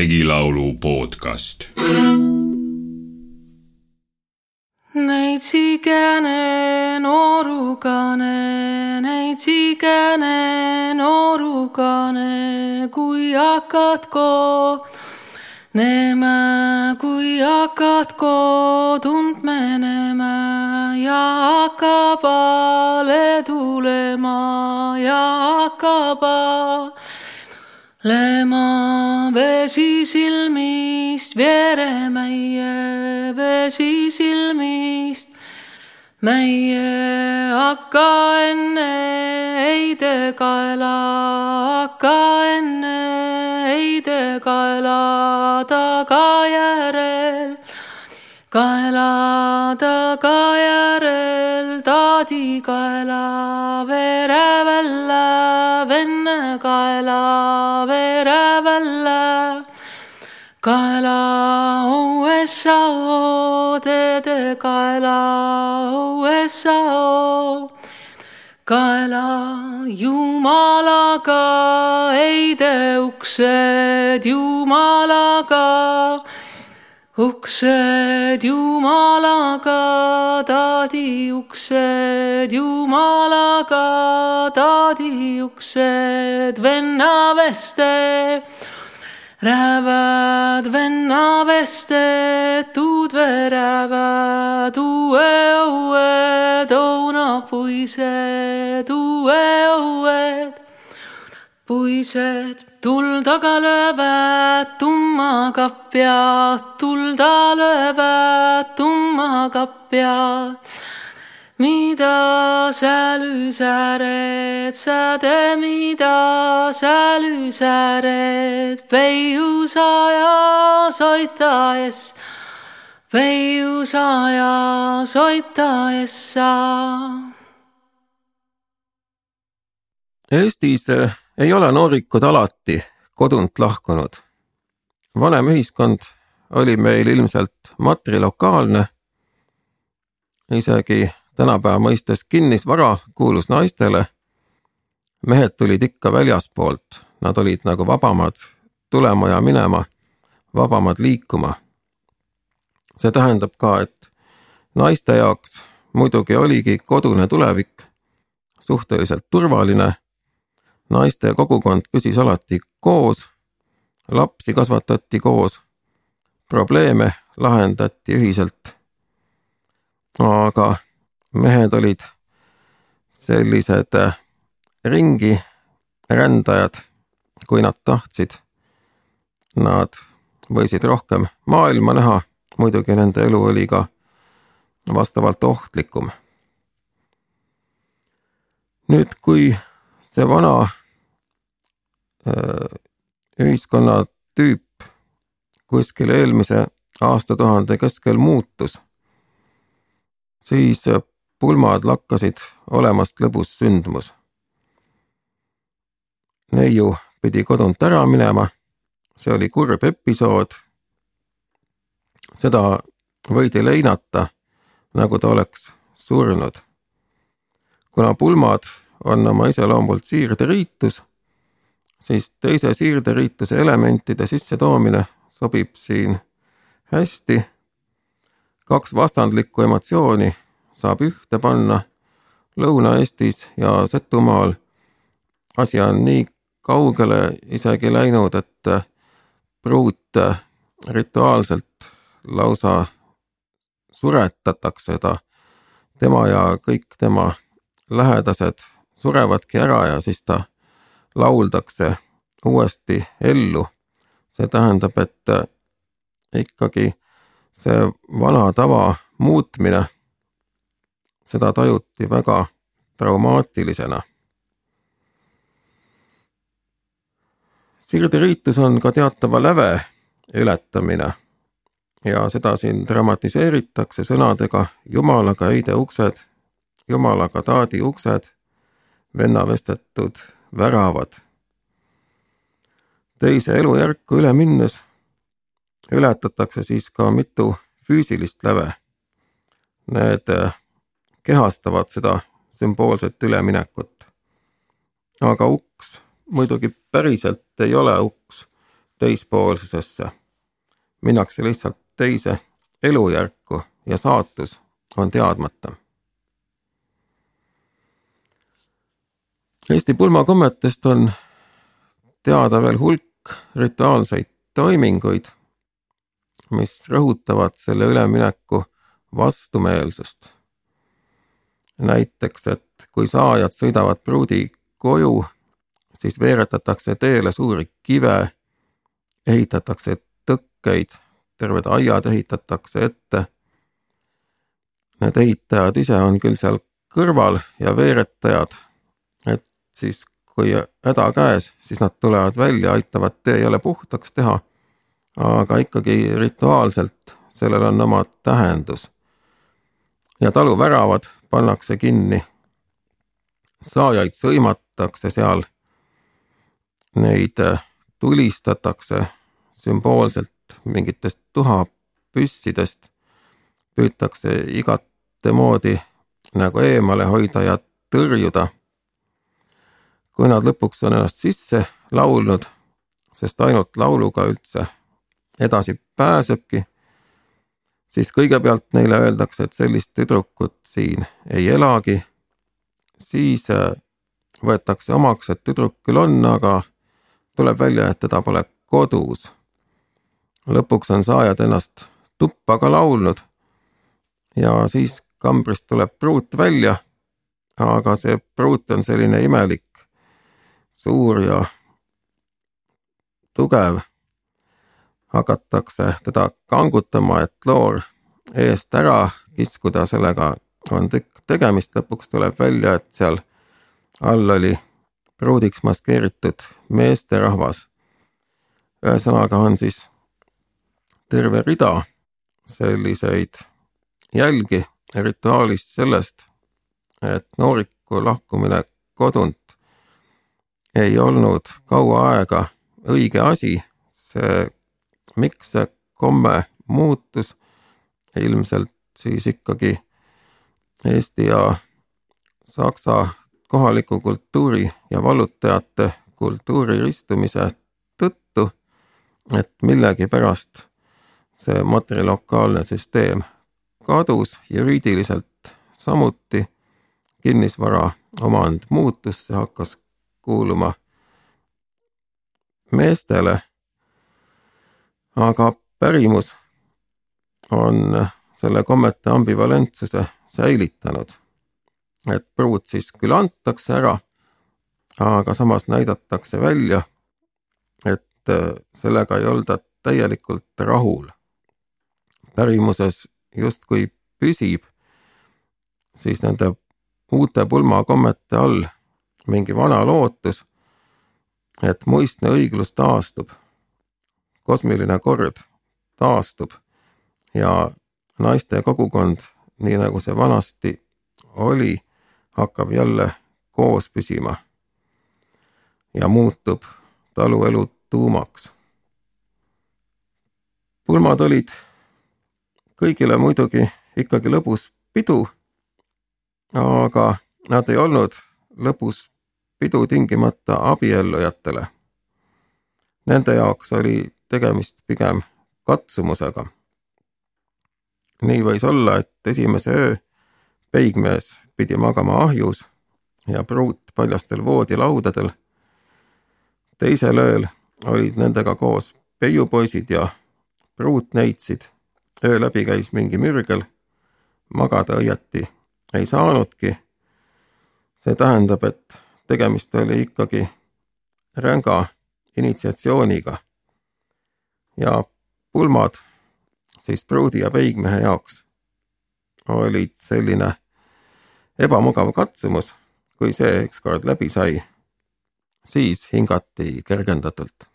regilaulu podcast. neitsikene noorukane, neitsikene noorukane, kui hakkad koos Näeme, kui hakkad kodunt menema ja hakkab ale tulema ja hakkab alema vesi silmist, vere meie vesi silmist. meie hakka enne heide kaela, hakka enne heide kaela tagajärel, kaela tagajärel taadi kaela vere välja, venne kaela vere välja kaela USA, dede kaela USA kaela Jumalaga heide uksed Jumalaga, uksed Jumalaga, taadi uksed Jumalaga, taadi uksed venna veste Räävad venna vested, tuud verävad uue õued, õunapuised, uue õued. puised tuldaga löövad tumma kapjad, tulda löövad tumma kapjad mida sa lüsäred, säde, mida sa lüsäred, peiusaja soitaes, peiusaja soitaes sa. Eestis eh, ei ole noorikud alati kodunt lahkunud. vanem ühiskond oli meil ilmselt matrilokaalne, isegi tänapäeva mõistes kinnisvara kuulus naistele. mehed tulid ikka väljaspoolt, nad olid nagu vabamad tulema ja minema, vabamad liikuma. see tähendab ka, et naiste jaoks muidugi oligi kodune tulevik suhteliselt turvaline. naiste kogukond püsis alati koos, lapsi kasvatati koos, probleeme lahendati ühiselt. aga mehed olid sellised äh, ringi rändajad, kui nad tahtsid. Nad võisid rohkem maailma näha, muidugi nende elu oli ka vastavalt ohtlikum. nüüd, kui see vana äh, ühiskonnatüüp kuskil eelmise aastatuhande keskel muutus, siis pulmad lakkasid olemast lõbus sündmus. neiu pidi kodunt ära minema, see oli kurb episood. seda võidi leinata, nagu ta oleks surnud. kuna pulmad on oma iseloomult siirderiitus, siis teise siirderiituse elementide sissetoomine sobib siin hästi. kaks vastandlikku emotsiooni saab ühte panna. Lõuna-Eestis ja Setumaal asi on nii kaugele isegi läinud, et pruut rituaalselt lausa suretatakse ta, tema ja kõik tema lähedased surevadki ära ja siis ta lauldakse uuesti ellu. see tähendab, et ikkagi see vana tava muutmine seda tajuti väga traumaatilisena. sirderiitus on ka teatava läve ületamine ja seda siin dramatiseeritakse sõnadega Jumalaga heide uksed, Jumalaga taadi uksed, venna vestetud väravad. teise elujärku üle minnes ületatakse siis ka mitu füüsilist läve. Need kehastavad seda sümboolset üleminekut. aga uks muidugi päriselt ei ole uks, teispoolsusesse. minnakse lihtsalt teise elujärku ja saatus on teadmata. Eesti pulmakommetest on teada veel hulk rituaalseid toiminguid, mis rõhutavad selle ülemineku vastumeelsust. Näiteks, et kui saajad sõidavad pruudi koju, siis veeretatakse teele suuri kive, ehitatakse tõkkeid, terved aiad ehitatakse ette. Need ehitajad ise on küll seal kõrval ja veeretajad, et siis kui häda käes, siis nad tulevad välja, aitavad tee jälle puhtaks teha. aga ikkagi rituaalselt sellel on oma tähendus. ja taluväravad pannakse kinni. saajaid sõimatakse seal. Neid tulistatakse sümboolselt mingitest tuhapüssidest. püütakse igatemoodi nagu eemale hoida ja tõrjuda kui nad lõpuks on ennast sisse laulnud, sest ainult lauluga üldse edasi pääsebki, siis kõigepealt neile öeldakse, et sellist tüdrukut siin ei elagi, siis äh, võetakse omaks, et tüdruk küll on, aga tuleb välja, et teda pole kodus. lõpuks on saajad ennast tuppa ka laulnud. Ja siis kambrist tuleb pruut välja, aga see pruut on selline imelik suur ja tugev, hakatakse teda kangutama, et loor eest ära kiskuda, sellega on tükk tegemist, lõpuks tuleb välja, et seal all oli pruudiks maskeeritud meesterahvas. ühesõnaga on siis terve rida selliseid jälgi rituaalist sellest, et nooriku lahkumine kodunt ei olnud kaua aega õige asi, see, miks see komme muutus, ilmselt siis ikkagi Eesti ja Saksa kohaliku kultuuri ja vallutajate kultuuri ristumise tõttu, et millegipärast see matrilookaalne süsteem kadus juriidiliselt samuti, kinnisvara omand muutus, see hakkas kuuluma meestele. Aga pärimus on selle kommete ambivalentsuse säilitanud. et pruut siis küll antakse ära, aga samas näidatakse välja, et sellega ei olda täielikult rahul. pärimuses justkui püsib siis nende uute pulmakommete all mingi vana lootus, et muistne õiglus taastub, kosmiline kord taastub ja naiste kogukond, nii nagu see vanasti oli, hakkab jälle koos püsima ja muutub taluelu tuumaks. pulmad olid kõigile muidugi ikkagi lõbus pidu, aga nad ei olnud lõbus pidu tingimata abiellujatele. Nende jaoks oli tegemist pigem katsumusega. nii võis olla, et esimese öö peigmees pidi magama ahjus ja pruut paljastel voodilaudadel. teisel ööl olid nendega koos peiupoisid ja pruut neitsid. öö läbi käis mingi mürgel. magada õieti ei saanudki. see tähendab, et tegemist oli ikkagi ränga initsiatsiooniga. Ja pulmad siis pruudi ja peigmehe jaoks olid selline ebamugav katsumus, kui see ükskord läbi sai, siis hingati kergendatult